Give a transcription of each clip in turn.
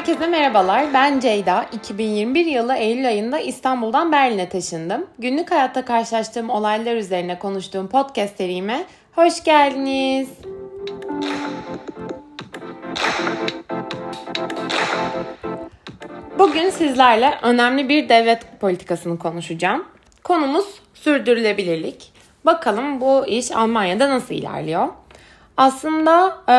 Herkese merhabalar. Ben Ceyda. 2021 yılı Eylül ayında İstanbul'dan Berlin'e taşındım. Günlük hayatta karşılaştığım olaylar üzerine konuştuğum podcast serime hoş geldiniz. Bugün sizlerle önemli bir devlet politikasını konuşacağım. Konumuz sürdürülebilirlik. Bakalım bu iş Almanya'da nasıl ilerliyor? Aslında e,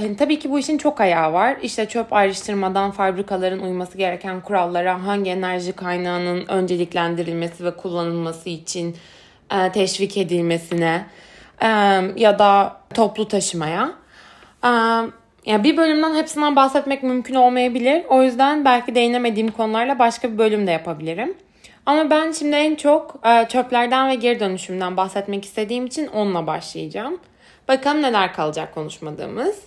hani tabii ki bu işin çok ayağı var. İşte çöp ayrıştırmadan fabrikaların uyması gereken kurallara, hangi enerji kaynağının önceliklendirilmesi ve kullanılması için e, teşvik edilmesine e, ya da toplu taşımaya. E, yani bir bölümden hepsinden bahsetmek mümkün olmayabilir. O yüzden belki değinemediğim konularla başka bir bölüm de yapabilirim. Ama ben şimdi en çok e, çöplerden ve geri dönüşümden bahsetmek istediğim için onunla başlayacağım. Bakalım neler kalacak konuşmadığımız.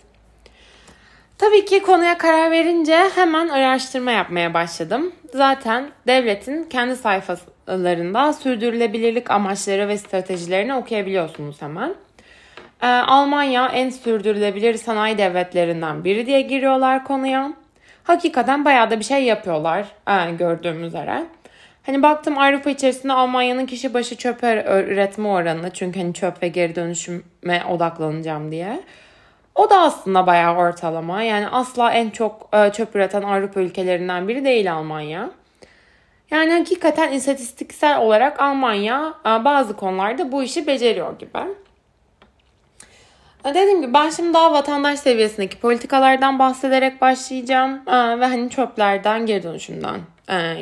Tabii ki konuya karar verince hemen araştırma yapmaya başladım. Zaten devletin kendi sayfalarında sürdürülebilirlik amaçları ve stratejilerini okuyabiliyorsunuz hemen. Ee, Almanya en sürdürülebilir sanayi devletlerinden biri diye giriyorlar konuya. Hakikaten bayağı da bir şey yapıyorlar e, gördüğüm üzere. Hani baktım Avrupa içerisinde Almanya'nın kişi başı çöp üretme oranını çünkü hani çöp ve geri dönüşüme odaklanacağım diye. O da aslında bayağı ortalama. Yani asla en çok e, çöp üreten Avrupa ülkelerinden biri değil Almanya. Yani hakikaten istatistiksel olarak Almanya e, bazı konularda bu işi beceriyor gibi. E, dediğim gibi ben şimdi daha vatandaş seviyesindeki politikalardan bahsederek başlayacağım ve hani çöplerden geri dönüşümden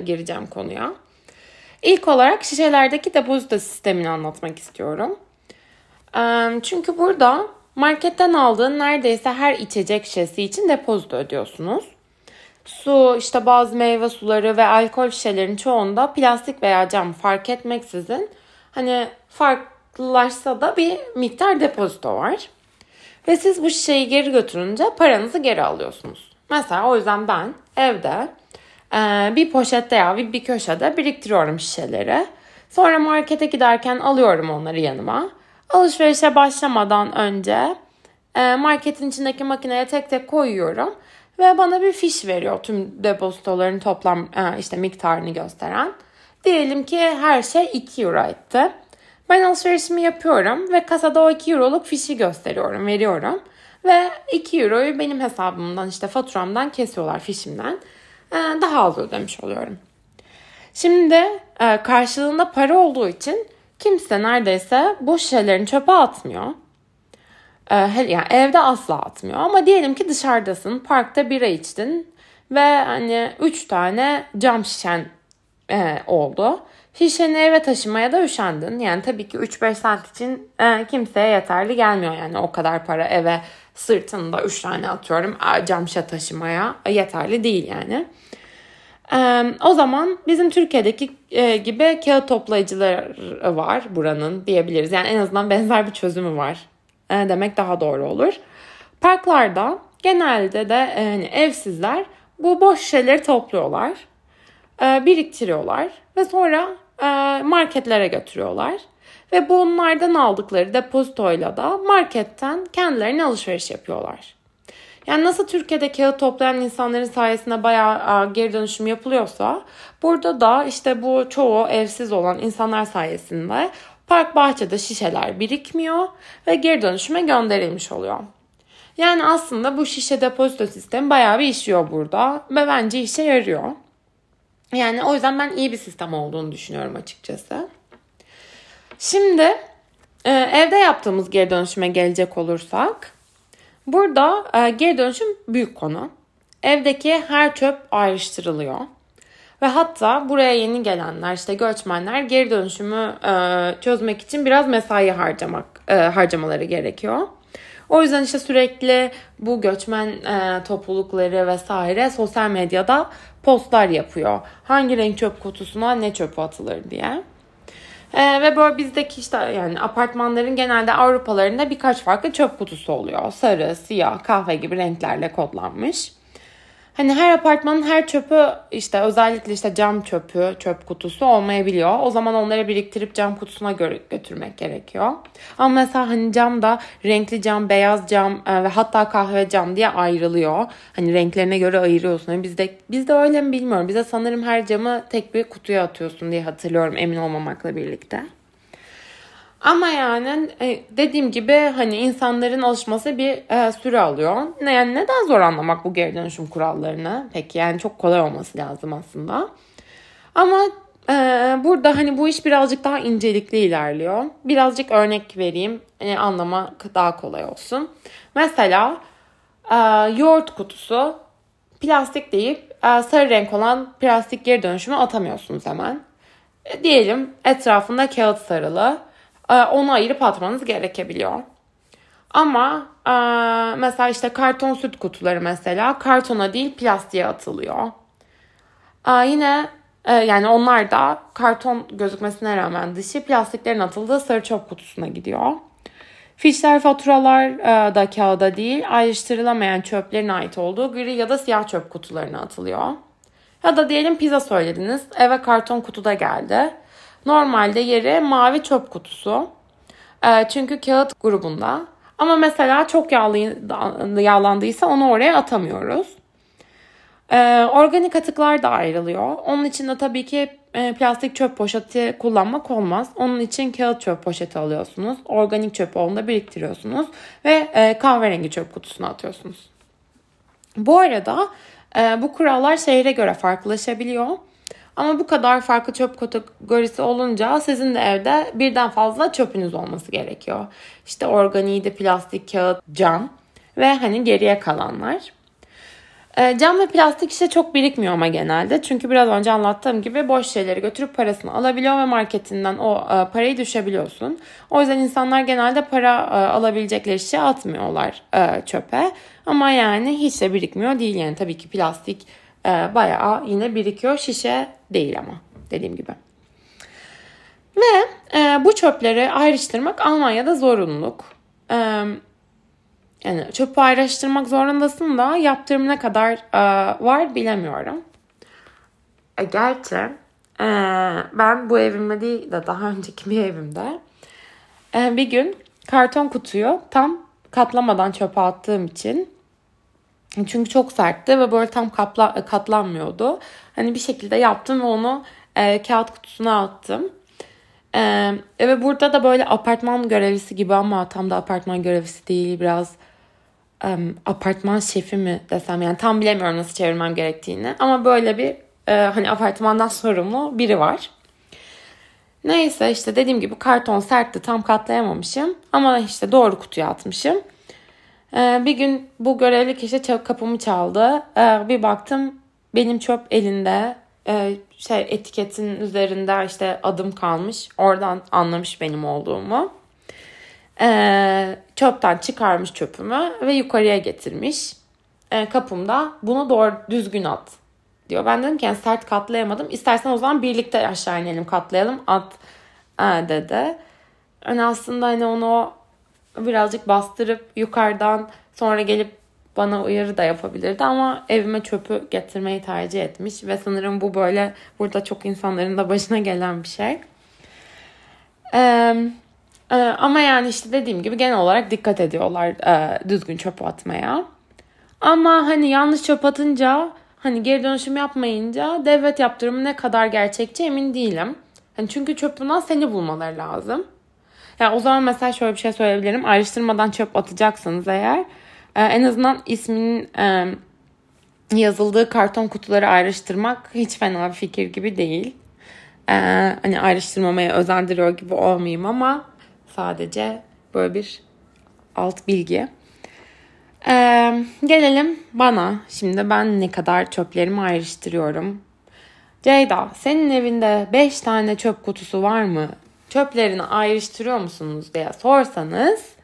gireceğim konuya. İlk olarak şişelerdeki depozito sistemini anlatmak istiyorum. Çünkü burada marketten aldığın neredeyse her içecek şişesi için depozito ödüyorsunuz. Su, işte bazı meyve suları ve alkol şişelerin çoğunda plastik veya cam fark etmeksizin hani farklılaşsa da bir miktar depozito var. Ve siz bu şişeyi geri götürünce paranızı geri alıyorsunuz. Mesela o yüzden ben evde ee, bir poşette ya bir, bir köşede biriktiriyorum şişeleri. Sonra markete giderken alıyorum onları yanıma. Alışverişe başlamadan önce e, marketin içindeki makineye tek tek koyuyorum. Ve bana bir fiş veriyor tüm depozitoların toplam e, işte miktarını gösteren. Diyelim ki her şey 2 euro etti. Ben alışverişimi yapıyorum ve kasada o 2 euroluk fişi gösteriyorum, veriyorum. Ve 2 euroyu benim hesabımdan işte faturamdan kesiyorlar fişimden. Ee, daha az ödemiş oluyorum. Şimdi e, karşılığında para olduğu için kimse neredeyse bu şişelerin çöpe atmıyor. Ee, yani evde asla atmıyor. Ama diyelim ki dışarıdasın, parkta bira içtin ve hani 3 tane cam şişen e, oldu. Şişeni eve taşımaya da üşendin. Yani tabii ki 3-5 saat için e, kimseye yeterli gelmiyor yani o kadar para eve sırtında 3 tane atıyorum cam şişe taşımaya yeterli değil yani. E, o zaman bizim Türkiye'deki e, gibi kağıt toplayıcılar var buranın diyebiliriz. Yani en azından benzer bir çözümü var e, demek daha doğru olur. Parklarda genelde de e, hani evsizler bu boş şeyleri topluyorlar, e, biriktiriyorlar ve sonra e, marketlere götürüyorlar. Ve bunlardan aldıkları depozitoyla da marketten kendilerine alışveriş yapıyorlar. Yani nasıl Türkiye'de kağıt toplayan insanların sayesinde bayağı geri dönüşüm yapılıyorsa burada da işte bu çoğu evsiz olan insanlar sayesinde park bahçede şişeler birikmiyor ve geri dönüşüme gönderilmiş oluyor. Yani aslında bu şişe depozito sistemi bayağı bir işliyor burada ve bence işe yarıyor. Yani o yüzden ben iyi bir sistem olduğunu düşünüyorum açıkçası. Şimdi e, evde yaptığımız geri dönüşüme gelecek olursak burada e, geri dönüşüm büyük konu. Evdeki her çöp ayrıştırılıyor. Ve hatta buraya yeni gelenler işte göçmenler geri dönüşümü e, çözmek için biraz mesai harcamak harcamaları gerekiyor. O yüzden işte sürekli bu göçmen e, toplulukları vesaire sosyal medyada postlar yapıyor. Hangi renk çöp kutusuna ne çöp atılır diye. E, ve böyle bizdeki işte yani apartmanların genelde Avrupalarında birkaç farklı çöp kutusu oluyor. Sarı, siyah, kahve gibi renklerle kodlanmış. Hani her apartmanın her çöpü işte özellikle işte cam çöpü, çöp kutusu olmayabiliyor. O zaman onları biriktirip cam kutusuna götürmek gerekiyor. Ama mesela hani cam da renkli cam, beyaz cam e, ve hatta kahve cam diye ayrılıyor. Hani renklerine göre ayırıyorsun. Yani bizde bizde öyle mi bilmiyorum. Bize sanırım her camı tek bir kutuya atıyorsun diye hatırlıyorum emin olmamakla birlikte. Ama yani e, dediğim gibi hani insanların alışması bir e, süre alıyor. Yani neden zor anlamak bu geri dönüşüm kurallarını? Peki yani çok kolay olması lazım aslında. Ama e, burada hani bu iş birazcık daha incelikli ilerliyor. Birazcık örnek vereyim e, anlamak daha kolay olsun. Mesela e, yoğurt kutusu plastik deyip e, sarı renk olan plastik geri dönüşümü atamıyorsunuz hemen. E, diyelim etrafında kağıt sarılı onu ayırıp atmanız gerekebiliyor. Ama e, mesela işte karton süt kutuları mesela kartona değil plastiğe atılıyor. E, yine e, yani onlar da karton gözükmesine rağmen dışı plastiklerin atıldığı sarı çöp kutusuna gidiyor. Fişler faturalar da kağıda değil ayrıştırılamayan çöplerin ait olduğu gri ya da siyah çöp kutularına atılıyor. Ya da diyelim pizza söylediniz eve karton kutuda geldi. Normalde yeri mavi çöp kutusu. E, çünkü kağıt grubunda. Ama mesela çok yağlı, yağlandıysa onu oraya atamıyoruz. E, organik atıklar da ayrılıyor. Onun için de tabii ki e, plastik çöp poşeti kullanmak olmaz. Onun için kağıt çöp poşeti alıyorsunuz. Organik çöp onda biriktiriyorsunuz. Ve e, kahverengi çöp kutusuna atıyorsunuz. Bu arada e, bu kurallar şehre göre farklılaşabiliyor. Ama bu kadar farklı çöp kategorisi olunca sizin de evde birden fazla çöpünüz olması gerekiyor. İşte organiği plastik, kağıt, cam ve hani geriye kalanlar. E, cam ve plastik işte çok birikmiyor ama genelde. Çünkü biraz önce anlattığım gibi boş şeyleri götürüp parasını alabiliyor ve marketinden o e, parayı düşebiliyorsun. O yüzden insanlar genelde para e, alabilecekleri şey atmıyorlar e, çöpe. Ama yani hiç de birikmiyor değil yani tabii ki plastik e, bayağı yine birikiyor. Şişe değil ama dediğim gibi. Ve e, bu çöpleri ayrıştırmak Almanya'da zorunluluk. E, yani çöpü ayrıştırmak zorundasın da yaptırım ne kadar e, var bilemiyorum. E, gerçi e, ben bu evimde değil de daha önceki bir evimde e, bir gün karton kutuyu tam katlamadan çöpe attığım için çünkü çok sertti ve böyle tam kapla, katlanmıyordu. Hani bir şekilde yaptım ve onu e, kağıt kutusuna attım. E, ve burada da böyle apartman görevlisi gibi ama tam da apartman görevlisi değil biraz e, apartman şefi mi desem yani tam bilemiyorum nasıl çevirmem gerektiğini. Ama böyle bir e, hani apartmandan sorumlu biri var. Neyse işte dediğim gibi karton sertti tam katlayamamışım ama işte doğru kutuya atmışım. Ee, bir gün bu görevli kişi kapımı çaldı. Ee, bir baktım benim çöp elinde ee, şey etiketin üzerinde işte adım kalmış. Oradan anlamış benim olduğumu. Çöpten çıkarmış çöpümü ve yukarıya getirmiş. Kapımda bunu doğru düzgün at diyor. Ben dedim ki yani sert katlayamadım. İstersen o zaman birlikte aşağı inelim katlayalım at dedi. Yani aslında hani onu birazcık bastırıp yukarıdan sonra gelip bana uyarı da yapabilirdi ama evime çöpü getirmeyi tercih etmiş ve sanırım bu böyle burada çok insanların da başına gelen bir şey. Ee, ama yani işte dediğim gibi genel olarak dikkat ediyorlar e, düzgün çöp atmaya. Ama hani yanlış çöp atınca hani geri dönüşüm yapmayınca devlet yaptırımı ne kadar gerçekçi emin değilim. Hani çünkü çöpünden seni bulmaları lazım. Yani o zaman mesela şöyle bir şey söyleyebilirim. Ayrıştırmadan çöp atacaksınız eğer e, en azından isminin e, yazıldığı karton kutuları ayrıştırmak hiç fena bir fikir gibi değil. E, hani ayrıştırmamaya özendiriyor gibi olmayayım ama sadece böyle bir alt bilgi. Ee, gelelim bana. Şimdi ben ne kadar çöplerimi ayrıştırıyorum. Ceyda senin evinde 5 tane çöp kutusu var mı çöplerini ayrıştırıyor musunuz diye sorsanız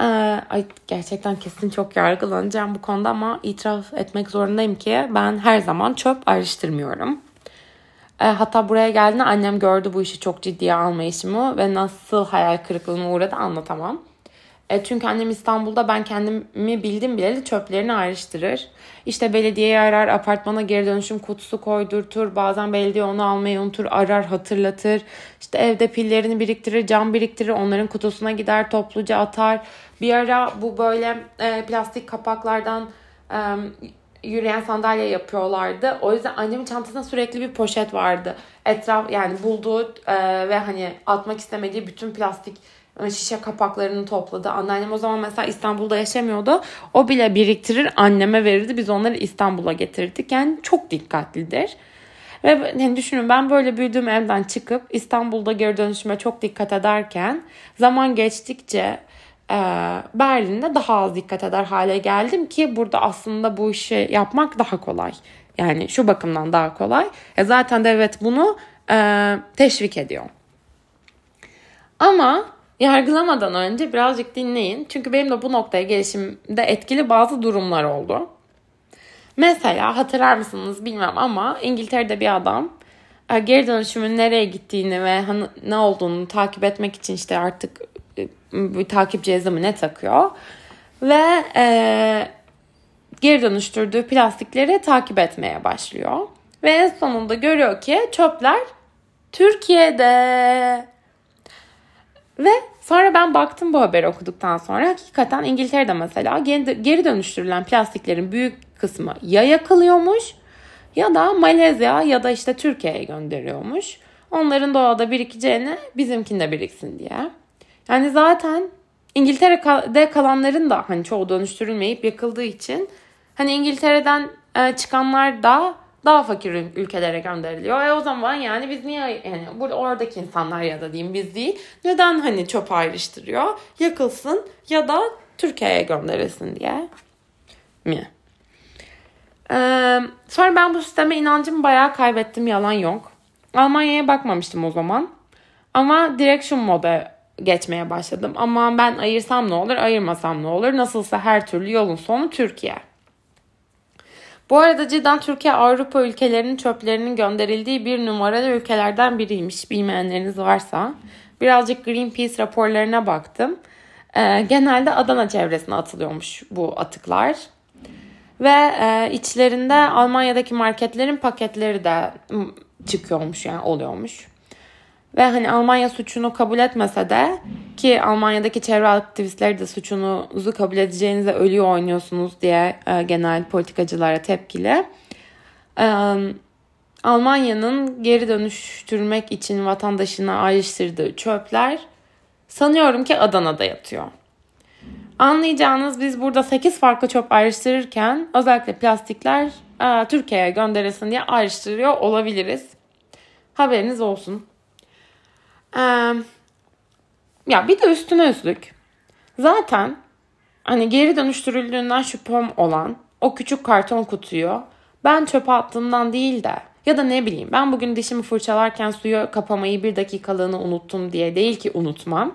ee, ay gerçekten kesin çok yargılanacağım bu konuda ama itiraf etmek zorundayım ki ben her zaman çöp ayrıştırmıyorum. Ee, hatta buraya geldiğinde annem gördü bu işi çok ciddiye almayışımı ve nasıl hayal kırıklığına uğradı anlatamam. E, çünkü annem İstanbul'da ben kendimi bildim bileli çöplerini ayrıştırır. İşte belediyeye arar, apartmana geri dönüşüm kutusu koydurtur. Bazen belediye onu almayı unutur, arar, hatırlatır. İşte evde pillerini biriktirir, cam biriktirir. Onların kutusuna gider, topluca atar. Bir ara bu böyle e, plastik kapaklardan e, yürüyen sandalye yapıyorlardı. O yüzden annemin çantasında sürekli bir poşet vardı. Etraf yani bulduğu e, ve hani atmak istemediği bütün plastik şişe kapaklarını topladı. Anneannem o zaman mesela İstanbul'da yaşamıyordu. O bile biriktirir anneme verirdi. Biz onları İstanbul'a getirdik. Yani çok dikkatlidir. Ve yani düşünün ben böyle büyüdüğüm evden çıkıp İstanbul'da geri dönüşüme çok dikkat ederken zaman geçtikçe e, Berlin'de daha az dikkat eder hale geldim ki burada aslında bu işi yapmak daha kolay. Yani şu bakımdan daha kolay. E zaten devlet bunu e, teşvik ediyor. Ama yargılamadan önce birazcık dinleyin. Çünkü benim de bu noktaya gelişimde etkili bazı durumlar oldu. Mesela hatırlar mısınız bilmem ama İngiltere'de bir adam e, geri dönüşümün nereye gittiğini ve hani ne olduğunu takip etmek için işte artık e, bir takip cihazı mı ne takıyor. Ve e, geri dönüştürdüğü plastikleri takip etmeye başlıyor. Ve en sonunda görüyor ki çöpler Türkiye'de. Ve sonra ben baktım bu haberi okuduktan sonra hakikaten İngiltere'de mesela geri dönüştürülen plastiklerin büyük kısmı ya yakılıyormuş ya da Malezya ya da işte Türkiye'ye gönderiyormuş. Onların doğada birikeceğine bizimkinde biriksin diye. Yani zaten İngiltere'de kalanların da hani çoğu dönüştürülmeyip yakıldığı için hani İngiltere'den e, çıkanlar da daha fakir ülkelere gönderiliyor. E o zaman yani biz niye yani burada oradaki insanlar ya da diyeyim biz değil neden hani çöp ayrıştırıyor? Yakılsın ya da Türkiye'ye gönderilsin diye mi? Ee, sonra ben bu sisteme inancımı bayağı kaybettim yalan yok. Almanya'ya bakmamıştım o zaman. Ama direksiyon moda geçmeye başladım. Ama ben ayırsam ne olur, ayırmasam ne olur? Nasılsa her türlü yolun sonu Türkiye. Bu arada cidden Türkiye Avrupa ülkelerinin çöplerinin gönderildiği bir numaralı ülkelerden biriymiş bilmeyenleriniz varsa. Birazcık Greenpeace raporlarına baktım. Ee, genelde Adana çevresine atılıyormuş bu atıklar. Ve e, içlerinde Almanya'daki marketlerin paketleri de çıkıyormuş yani oluyormuş. Ve hani Almanya suçunu kabul etmese de ki Almanya'daki çevre aktivistleri de suçunuzu kabul edeceğinize ölüyor oynuyorsunuz diye e, genel politikacılara tepkili. E, Almanya'nın geri dönüştürmek için vatandaşına ayrıştırdığı çöpler sanıyorum ki Adana'da yatıyor. Anlayacağınız biz burada 8 farklı çöp ayrıştırırken özellikle plastikler e, Türkiye'ye gönderilsin diye ayrıştırıyor olabiliriz. Haberiniz olsun. Ee, ya bir de üstüne üstlük. Zaten hani geri dönüştürüldüğünden şüphem olan o küçük karton kutuyu ben çöpe attığımdan değil de ya da ne bileyim ben bugün dişimi fırçalarken suyu kapamayı bir dakikalığını unuttum diye değil ki unutmam.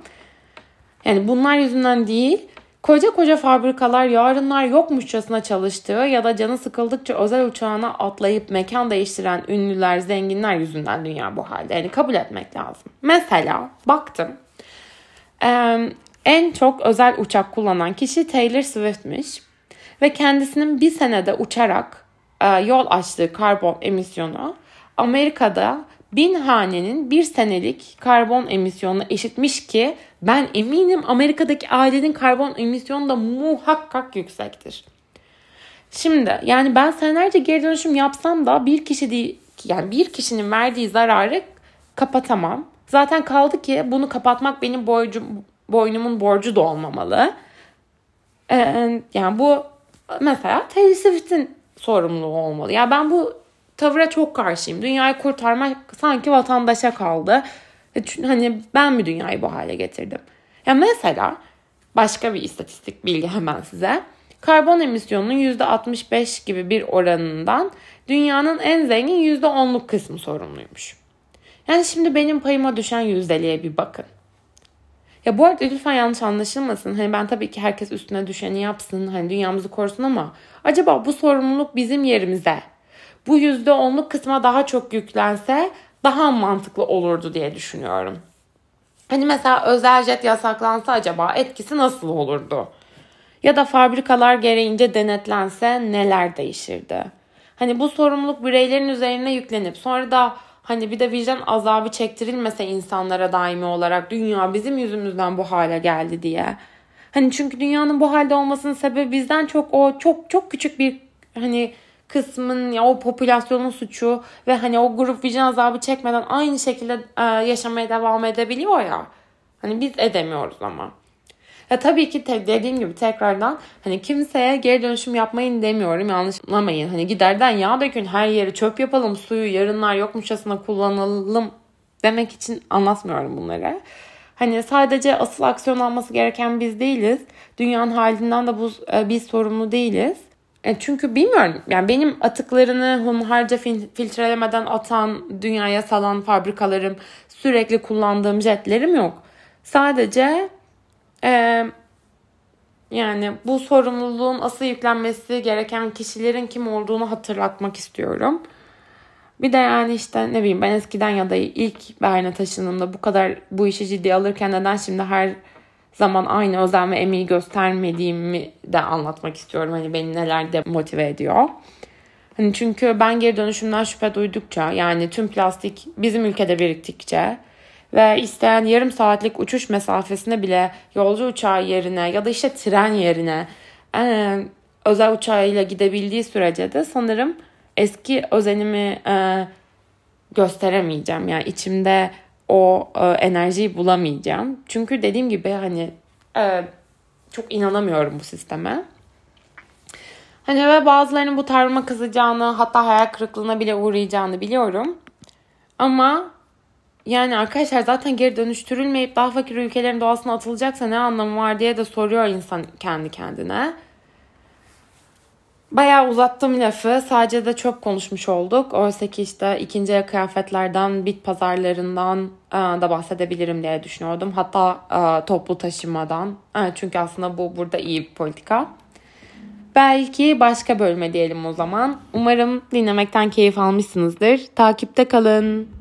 Yani bunlar yüzünden değil koca koca fabrikalar yarınlar yokmuşçasına çalıştığı ya da canı sıkıldıkça özel uçağına atlayıp mekan değiştiren ünlüler, zenginler yüzünden dünya bu halde. Yani kabul etmek lazım. Mesela baktım en çok özel uçak kullanan kişi Taylor Swift'miş. Ve kendisinin bir senede uçarak yol açtığı karbon emisyonu Amerika'da bin hanenin bir senelik karbon emisyonuna eşitmiş ki ben eminim Amerika'daki ailenin karbon emisyonu da muhakkak yüksektir. Şimdi yani ben senelerce geri dönüşüm yapsam da bir kişi değil yani bir kişinin verdiği zararı kapatamam. Zaten kaldı ki bunu kapatmak benim borcum, boynumun borcu da olmamalı. Ee, yani bu mesela Taylor Swift'in sorumluluğu olmalı. Ya yani ben bu tavıra çok karşıyım. Dünyayı kurtarmak sanki vatandaşa kaldı. E, hani ben mi dünyayı bu hale getirdim? Ya mesela başka bir istatistik bilgi hemen size. Karbon emisyonunun %65 gibi bir oranından dünyanın en zengin %10'luk kısmı sorumluymuş. Yani şimdi benim payıma düşen yüzdeliğe bir bakın. Ya bu arada lütfen yanlış anlaşılmasın. Hani ben tabii ki herkes üstüne düşeni yapsın. Hani dünyamızı korusun ama acaba bu sorumluluk bizim yerimize bu %10'luk kısma daha çok yüklense daha mantıklı olurdu diye düşünüyorum. Hani mesela özel jet yasaklansa acaba etkisi nasıl olurdu? Ya da fabrikalar gereğince denetlense neler değişirdi? Hani bu sorumluluk bireylerin üzerine yüklenip sonra da hani bir de vicdan azabı çektirilmese insanlara daimi olarak dünya bizim yüzümüzden bu hale geldi diye. Hani çünkü dünyanın bu halde olmasının sebebi bizden çok o çok çok küçük bir hani kısmın ya o popülasyonun suçu ve hani o grup vicdan azabı çekmeden aynı şekilde e, yaşamaya devam edebiliyor ya. Hani biz edemiyoruz ama. Ya tabii ki te- dediğim gibi tekrardan hani kimseye geri dönüşüm yapmayın demiyorum yanlış anlamayın. Hani giderden yağ dökün her yeri çöp yapalım suyu yarınlar yokmuşçasına kullanalım demek için anlatmıyorum bunları. Hani sadece asıl aksiyon alması gereken biz değiliz. Dünyanın halinden de bu e, biz sorumlu değiliz. E çünkü bilmiyorum yani benim atıklarını hunharca filtrelemeden atan, dünyaya salan fabrikalarım, sürekli kullandığım jetlerim yok. Sadece e, yani bu sorumluluğun asıl yüklenmesi gereken kişilerin kim olduğunu hatırlatmak istiyorum. Bir de yani işte ne bileyim ben eskiden ya da ilk Berlin'e taşındığımda bu kadar bu işi ciddi alırken neden şimdi her zaman aynı özen ve emeği göstermediğimi de anlatmak istiyorum. Hani beni neler de motive ediyor. Hani çünkü ben geri dönüşümden şüphe duydukça yani tüm plastik bizim ülkede biriktikçe ve isteyen yarım saatlik uçuş mesafesine bile yolcu uçağı yerine ya da işte tren yerine e, özel uçağıyla gidebildiği sürece de sanırım eski özenimi e, gösteremeyeceğim. Yani içimde o e, enerjiyi bulamayacağım. Çünkü dediğim gibi hani e, çok inanamıyorum bu sisteme. Hani ve bazılarının bu tavrıma kızacağını hatta hayal kırıklığına bile uğrayacağını biliyorum. Ama yani arkadaşlar zaten geri dönüştürülmeyip daha fakir ülkelerin doğasına atılacaksa ne anlamı var diye de soruyor insan kendi kendine. Bayağı uzattım lafı. Sadece de çok konuşmuş olduk. Oysa ki işte ikinci el kıyafetlerden, bit pazarlarından e, da bahsedebilirim diye düşünüyordum. Hatta e, toplu taşımadan. E, çünkü aslında bu burada iyi bir politika. Belki başka bölme diyelim o zaman. Umarım dinlemekten keyif almışsınızdır. Takipte kalın.